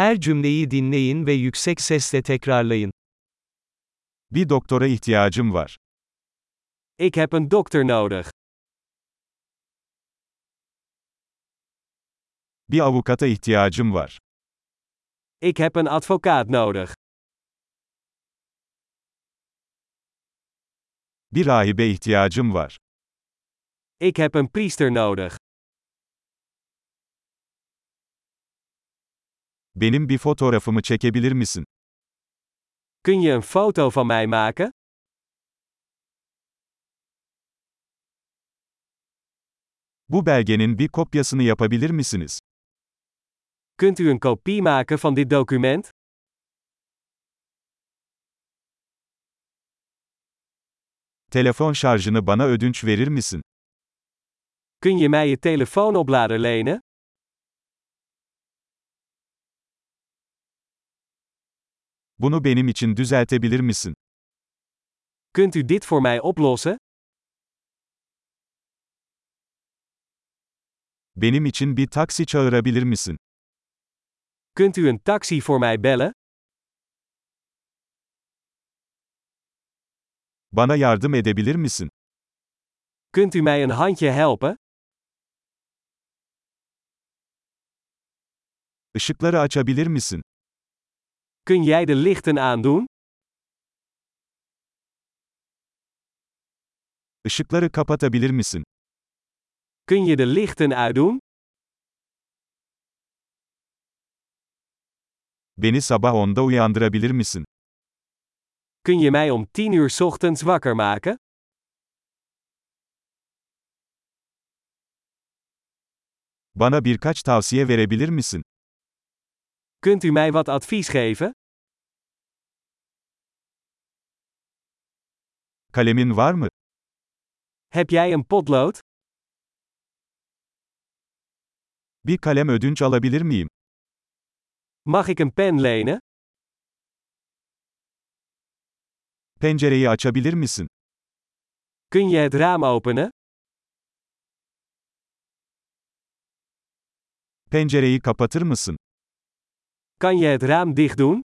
Her cümleyi dinleyin ve yüksek sesle tekrarlayın. Bir doktora ihtiyacım var. Ik heb een dokter nodig. Bir avukata ihtiyacım var. Ik heb een advocaat nodig. Bir rahibe ihtiyacım var. Ik heb een priester nodig. Benim bir fotoğrafımı çekebilir misin? Kun je een foto van mij maken? Bu belgenin bir kopyasını yapabilir misiniz? Kunt u een kopie maken van dit document? Telefon şarjını bana ödünç verir misin? Kun je mij je telefoonoplader lenen? Bunu benim için düzeltebilir misin? Kunt u dit voor mij oplossen? Benim için bir taksi çağırabilir misin? Kunt u een taxi voor mij bellen? Bana yardım edebilir misin? Kunt u mij een handje helpen? Işıkları açabilir misin? Kun jij de lichten aandoen? Işıkları kapatabilir misin? Kun je de lichten uitdoen? Beni sabah 10'da uyandırabilir misin? Kun je mij om 10 uur ochtends wakker maken? Bana birkaç tavsiye verebilir misin? Kunt u mij wat advies geven? Kalemin var mı? Heb jij een potlood? Bir kalem ödünç alabilir miyim? Mag ik een pen lenen? Pencereyi açabilir misin? Kun je het raam openen? Pencereyi kapatır mısın? Kan je het raam dicht doen?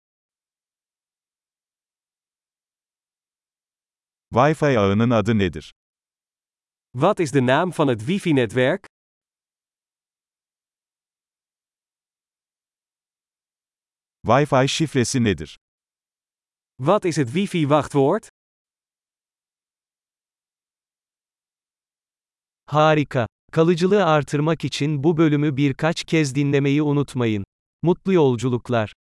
Wi-Fi ağının adı nedir? Wat is de naam van het wifi-netwerk? Wi-Fi şifresi nedir? Wat is het wifi-wachtwoord? Harika. Kalıcılığı artırmak için bu bölümü birkaç kez dinlemeyi unutmayın. Mutlu yolculuklar.